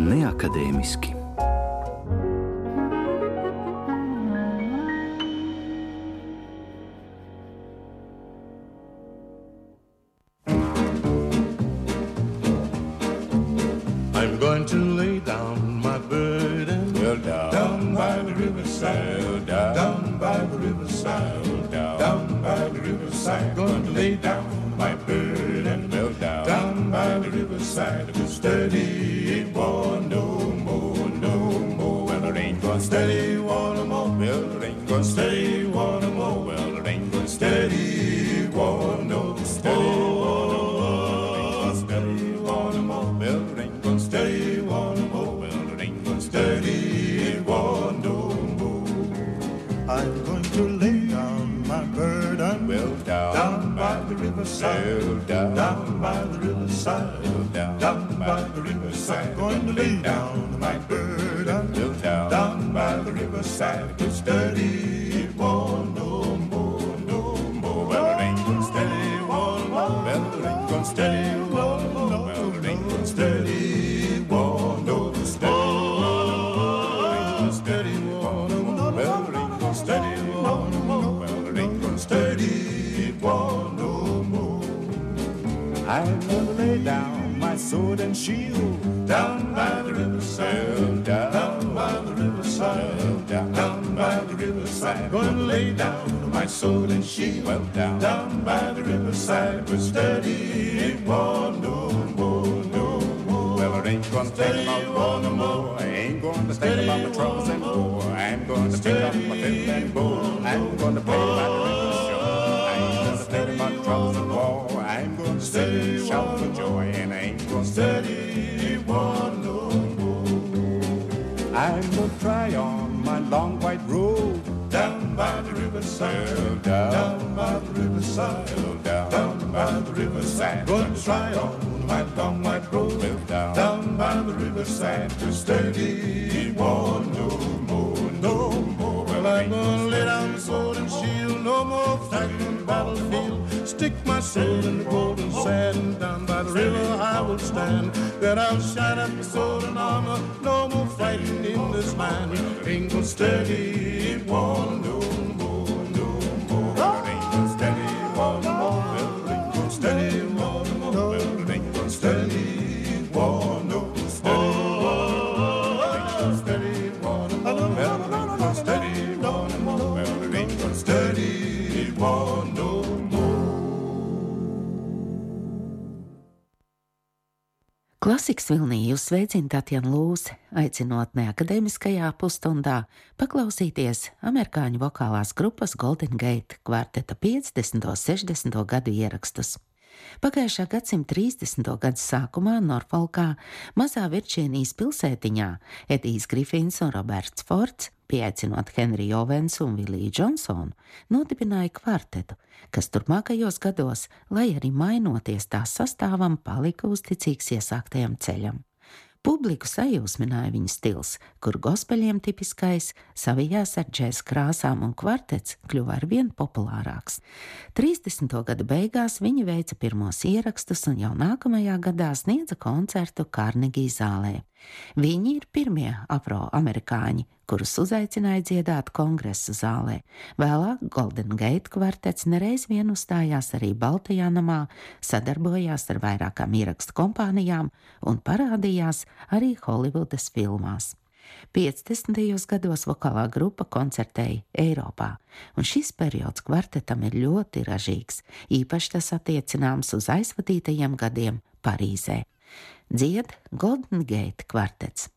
neakadēmiski. Down, down by the riverside, down, down by the riverside, down, down by the riverside. Going to lay down my burden down, down by the riverside. To steady it won't no more, no more. Well, it ain't gonna steady one more. Well, it ain't gonna. Steady and shield. Down by the riverside, down, by the riverside, down, by the riverside. To lay down my sword and shield. well, down, Down by the riverside, but steady it won't no more, no more. Well, it ain't gonna think about war no more. I ain't gonna think about my troubles anymore. I'm gonna pick up my fiddle and bow. I'm gonna play by down, by the riverside, down, by the riverside. Going to try on my white robe. well, down, Down by the riverside, to steady won't no more, no more. Well, I'm gonna lay down the sword and shield, no more fighting on battlefield. Stick my sword in the golden sand, down by the river I will stand. Then I'll shine up the sword and armor, no more fighting in this land. Ain't gonna steady won't no more, Klasikas vilnī jūs sveicina Tatjana Lūse, aicinot neakadēmiskajā pusstundā paklausīties amerikāņu vokālās grupas Golden Gate kvarteta 50. un 60. gadu ierakstus. Pagājušā gadsimta 30. gada sākumā Norfolkā, mazā Virģīnijas pilsētiņā, Edijs Grifins un Roberts Fords, pieaicinot Henriju Ovensu un Viliju Džonsonu, nodibināja kvartetu, kas turpmākajos gados, lai arī mainoties tās sastāvam, palika uzticīgs iesāktajam ceļam. Publiku sajūsmināja viņa stils, kur gospeļiem tipiskais savijās ar džēza krāsām un kvartets kļuva arvien populārāks. 30. gada beigās viņi veica pirmos ierakstus un jau nākamajā gadā sniedza koncertu Carnegie zālē. Viņi ir pirmie afroamerikāņi, kurus uzaicināja dziedāt kongresa zālē. Vēlāk Golden Gate kvartets nereiz vien uzstājās arī Baltajā namā, sadarbojās ar vairākām ierakstu kompānijām un parādījās arī Holivudas filmās. 50. gados vokālā grupa koncertēja Eiropā, un šis periods kvartetam ir ļoti ražīgs, īpaši tas attiecināms uz aizvadītajiem gadiem Parīzē. Dzied Golden Gate kvartets.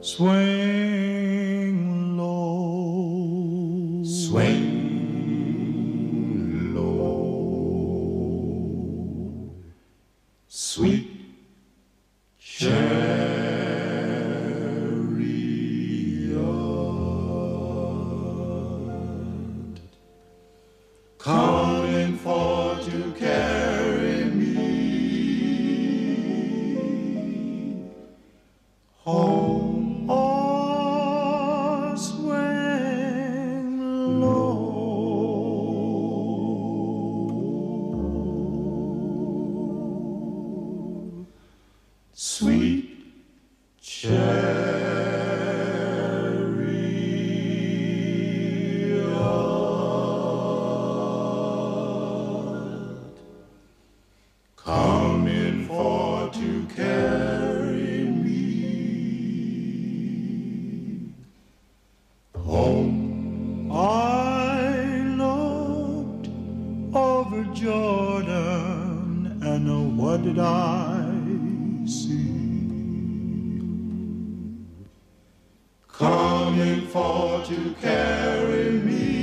Swing low, swing low, sweet chariot, coming for to coming for to carry me.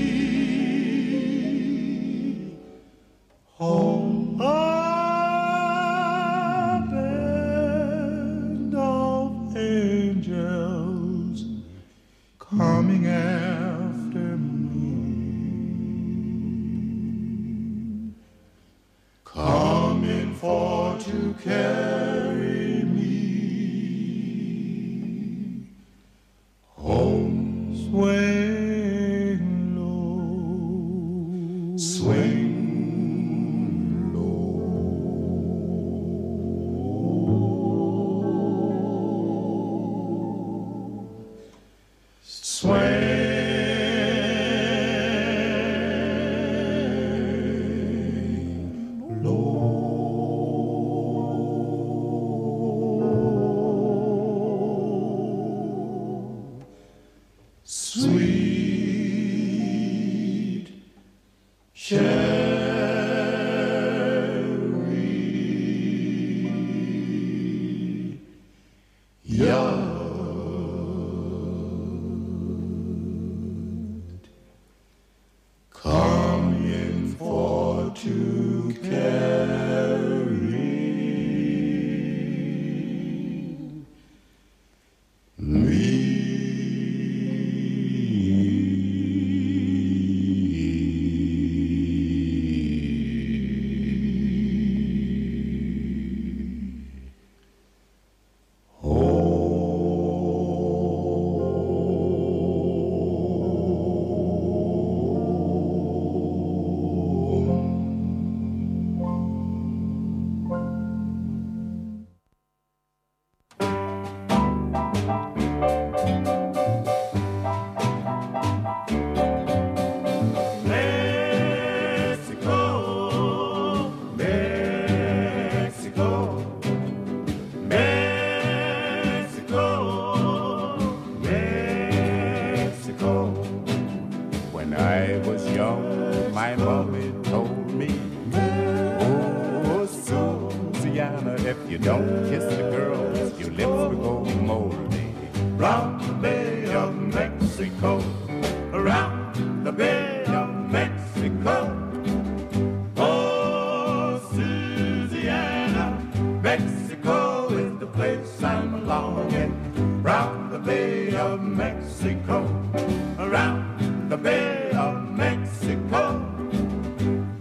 Mexico.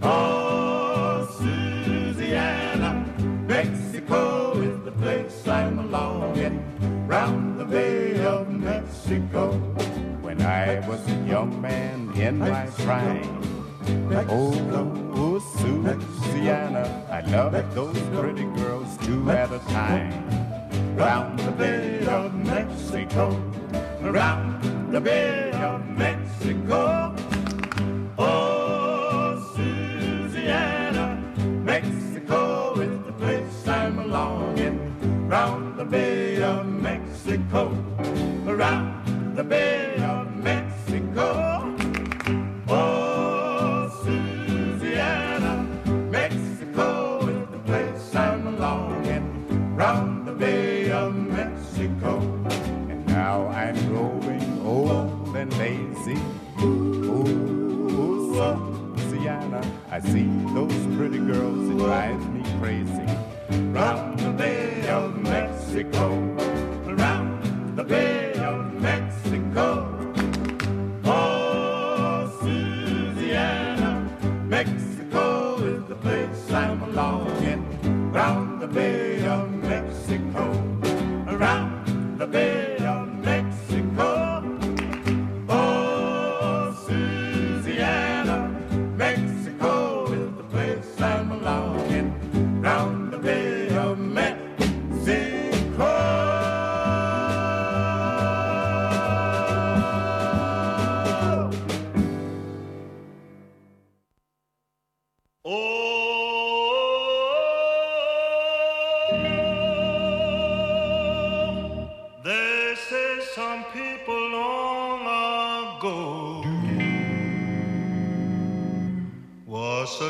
Oh, Louisiana, Mexico is the place I'm longing. Round the Bay of Mexico. When I was a young man in my prime. Oh, oh Louisiana, I loved those pretty girls two at a time. Round the Bay of Mexico, round the Bay see. Ooh, Louisiana, I see.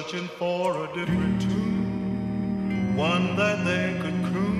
Searching for a different tune, one that they could croon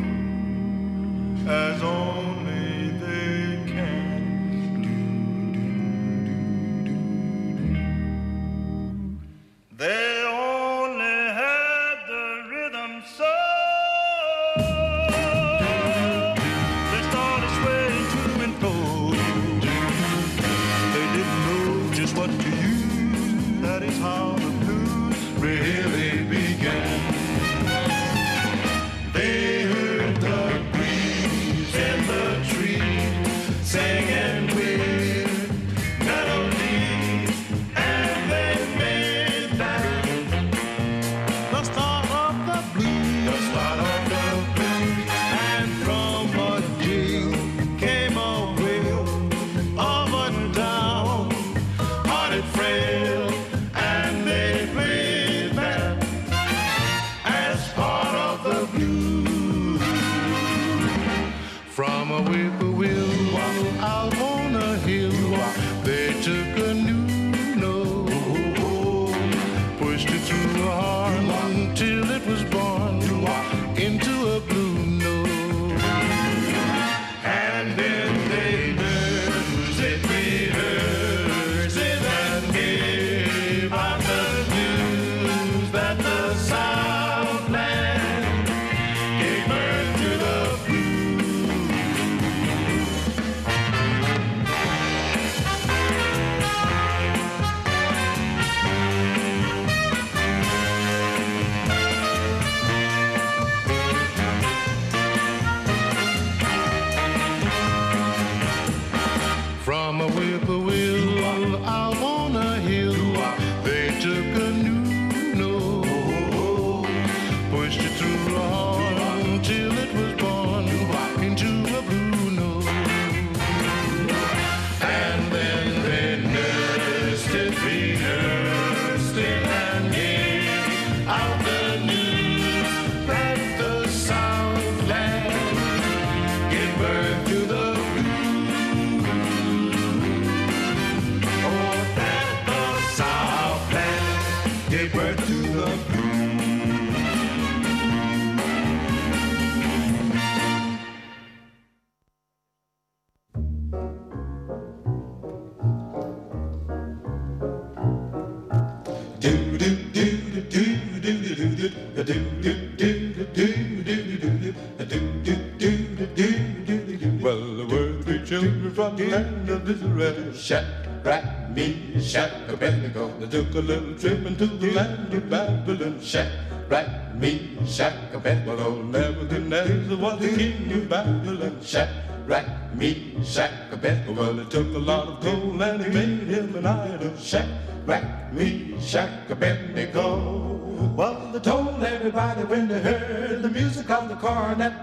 land of Israel, Shadrach, Meshach, Abednego, they took a little trip into the land of Babylon. Shadrach, Meshach, Abednego, Nebuchadnezzar was the king of Babylon. Shadrach, Meshach, Abednego, well, it took a lot of gold and he made him an idol. Shadrach, Meshach, Abednego. Well, they told everybody when they heard the music of the cornet.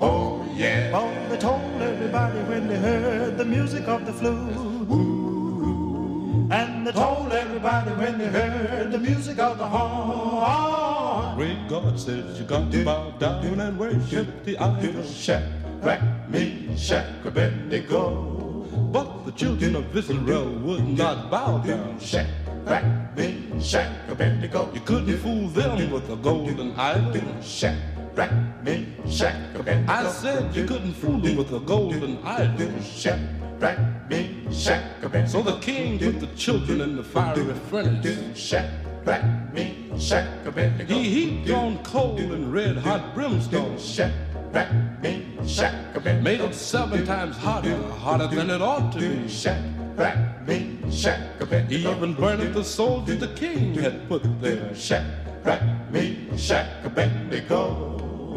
Oh yeah. They told everybody when they heard the music of the flute. Ooh. And they told everybody when they heard the music of the horn. Great God says you got to bow down and worship the idol. Shadrach, Meshach, Abednego. But the children of Israel would not bow down. Shadrach, Meshach, Abednego. You couldn't fool them with a golden idol. Shadrach, Meshach, Abednego. I said you couldn't fool them with a golden idol. Shadrach, Meshach, Abednego. So the king put the children in the fiery furnace. Shadrach, Meshach, Abednego. He heaped on coal and red hot brimstone. Shadrach, Meshach, Abednego. Made it seven times hotter, hotter than it ought to be. Shadrach, Meshach, He even burned the soldiers the king had put there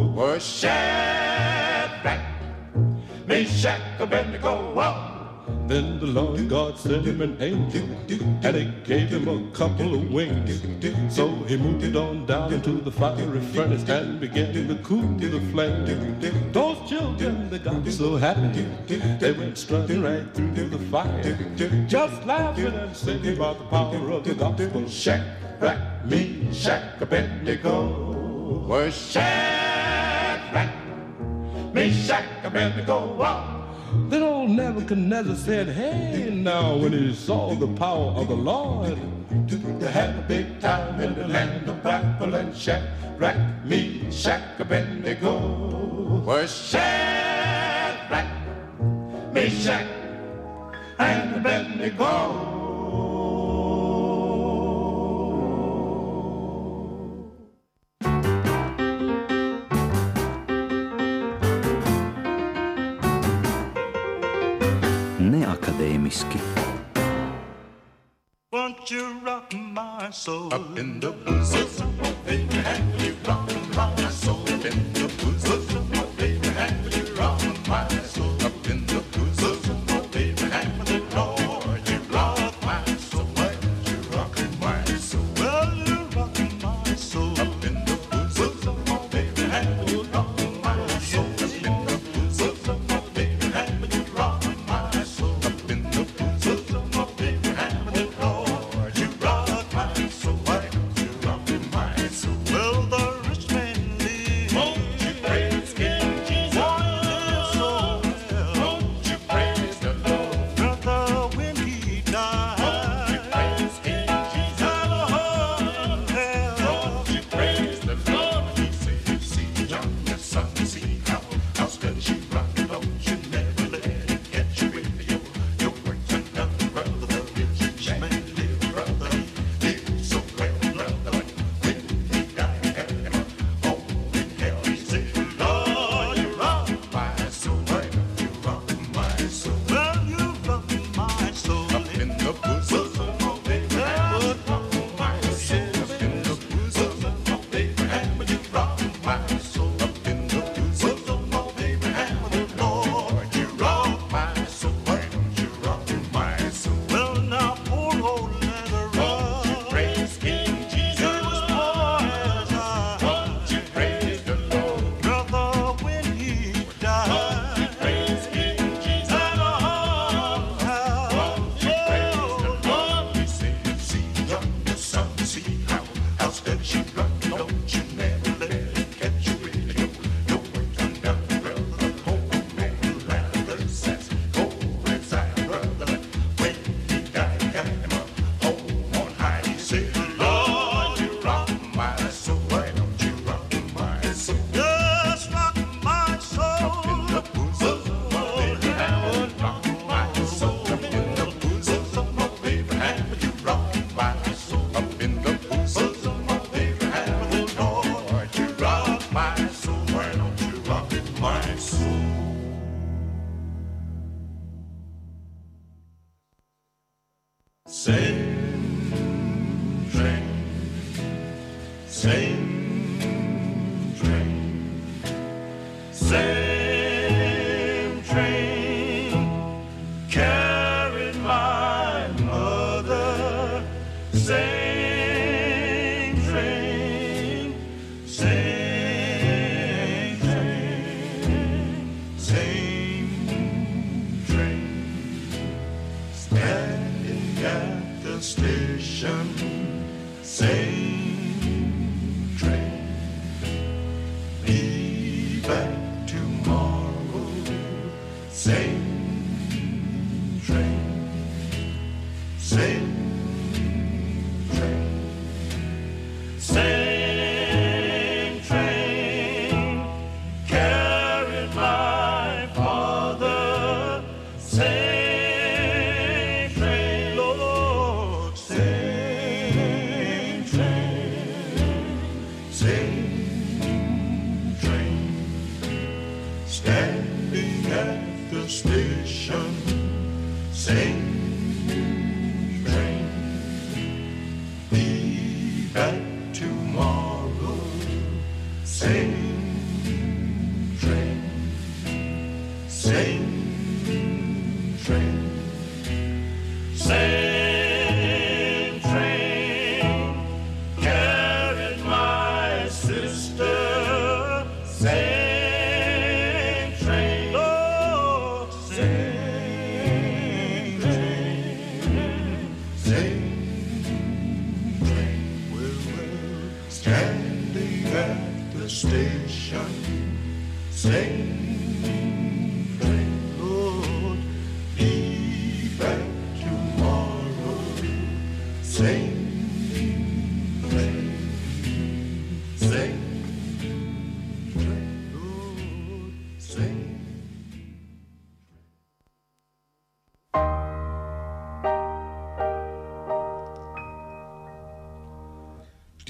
were Shadrach, Meshach, Abednego. Whoa. Then the Lord God sent him an angel, and he gave him a couple of wings. So he moved on down into the fiery furnace and began to cool the flame. Those children, they got so happy, they went strutting right through the fire, just laughing and singing about the power of the gospel. Shack, rack, me, shack, Shadrach, Meshach, Abednego. Then old Nebuchadnezzar said, Hey, now, when he saw the power of the Lord, to have a big time in the land of Babylon. Shadrach, Meshach, Abednego. Where Shadrach, Meshach, and Abednego. whisky. Won't you rock my soul? Up in the blues. Won't you rock my soul?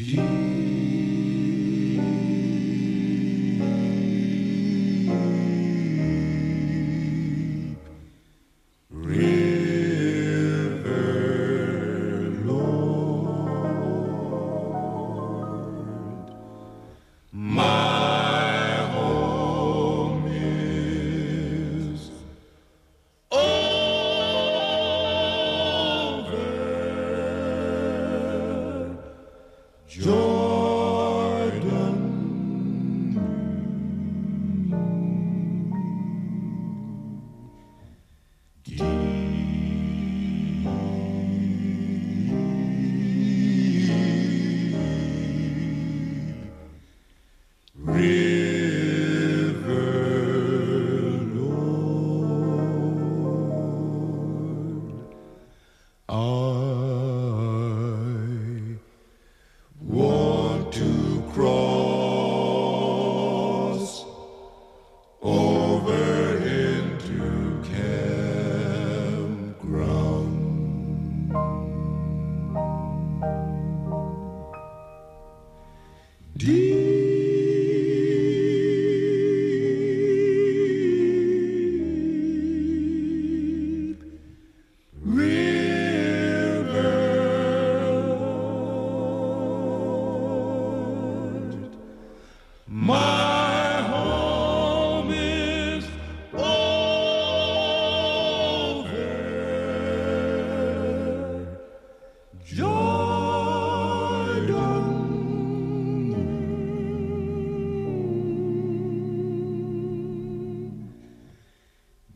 I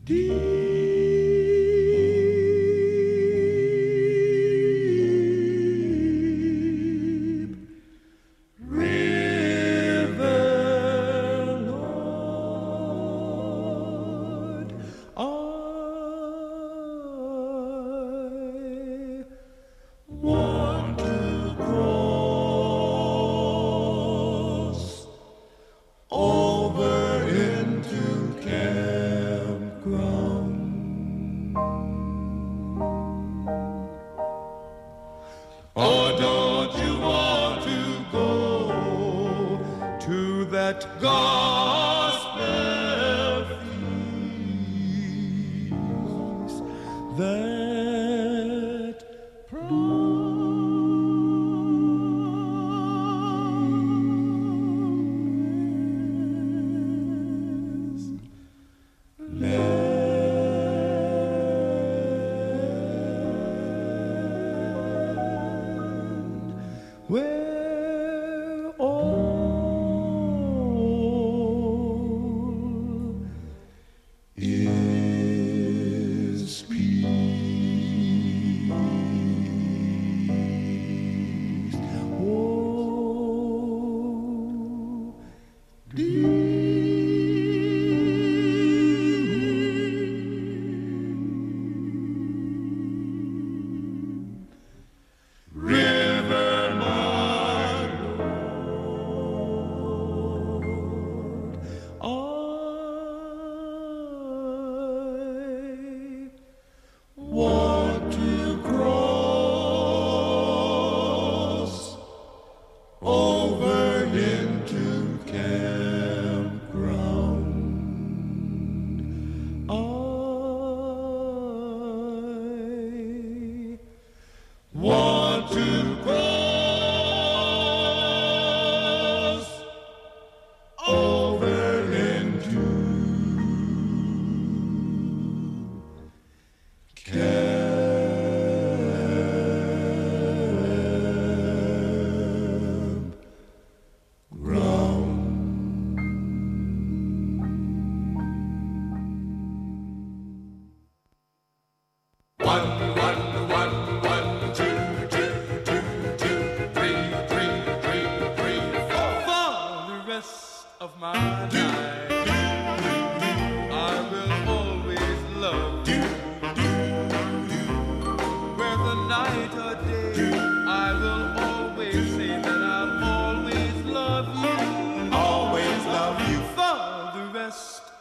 Deep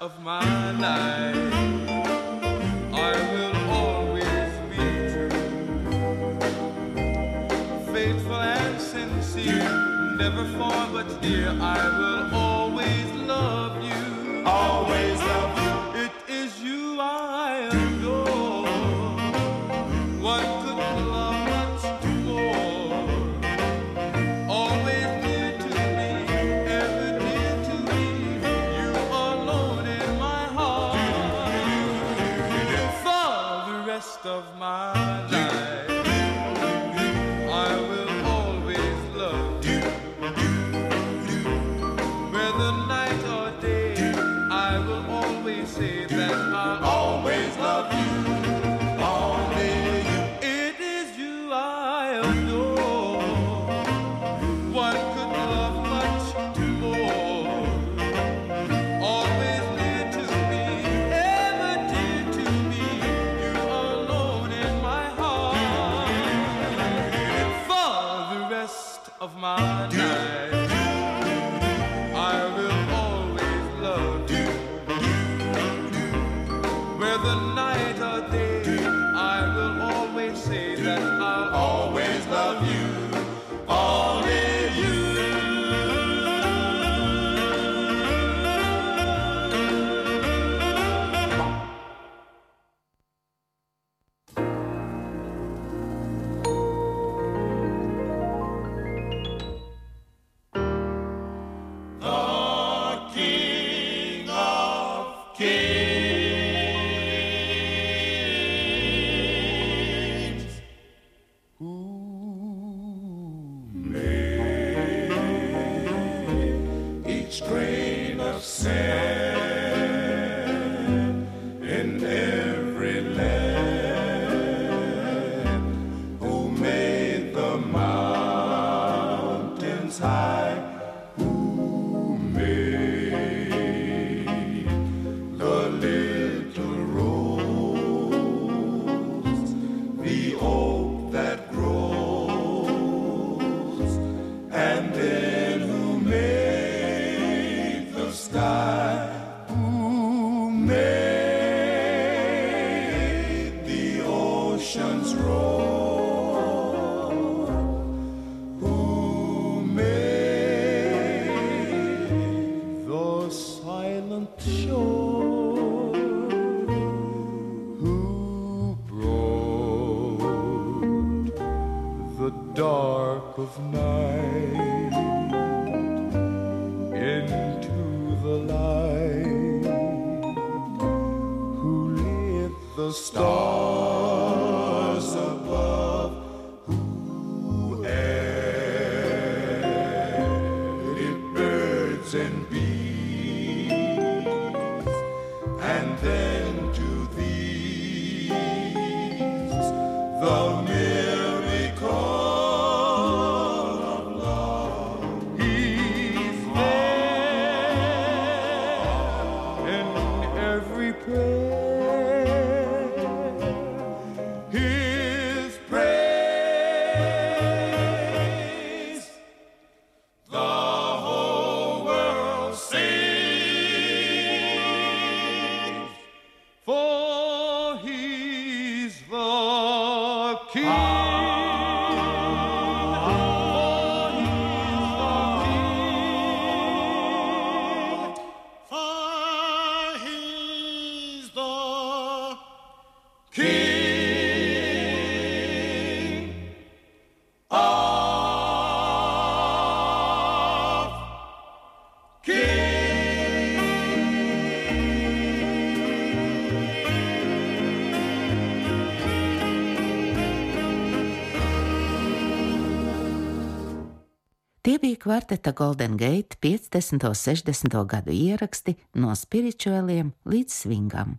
of my life. I will always be true, faithful and sincere, never far but dear. I will always love you. Always. that I always love you. bija kvarteta Golden Gate 50. un 60. gadu ieraksti no spirituāliem līdz svingam.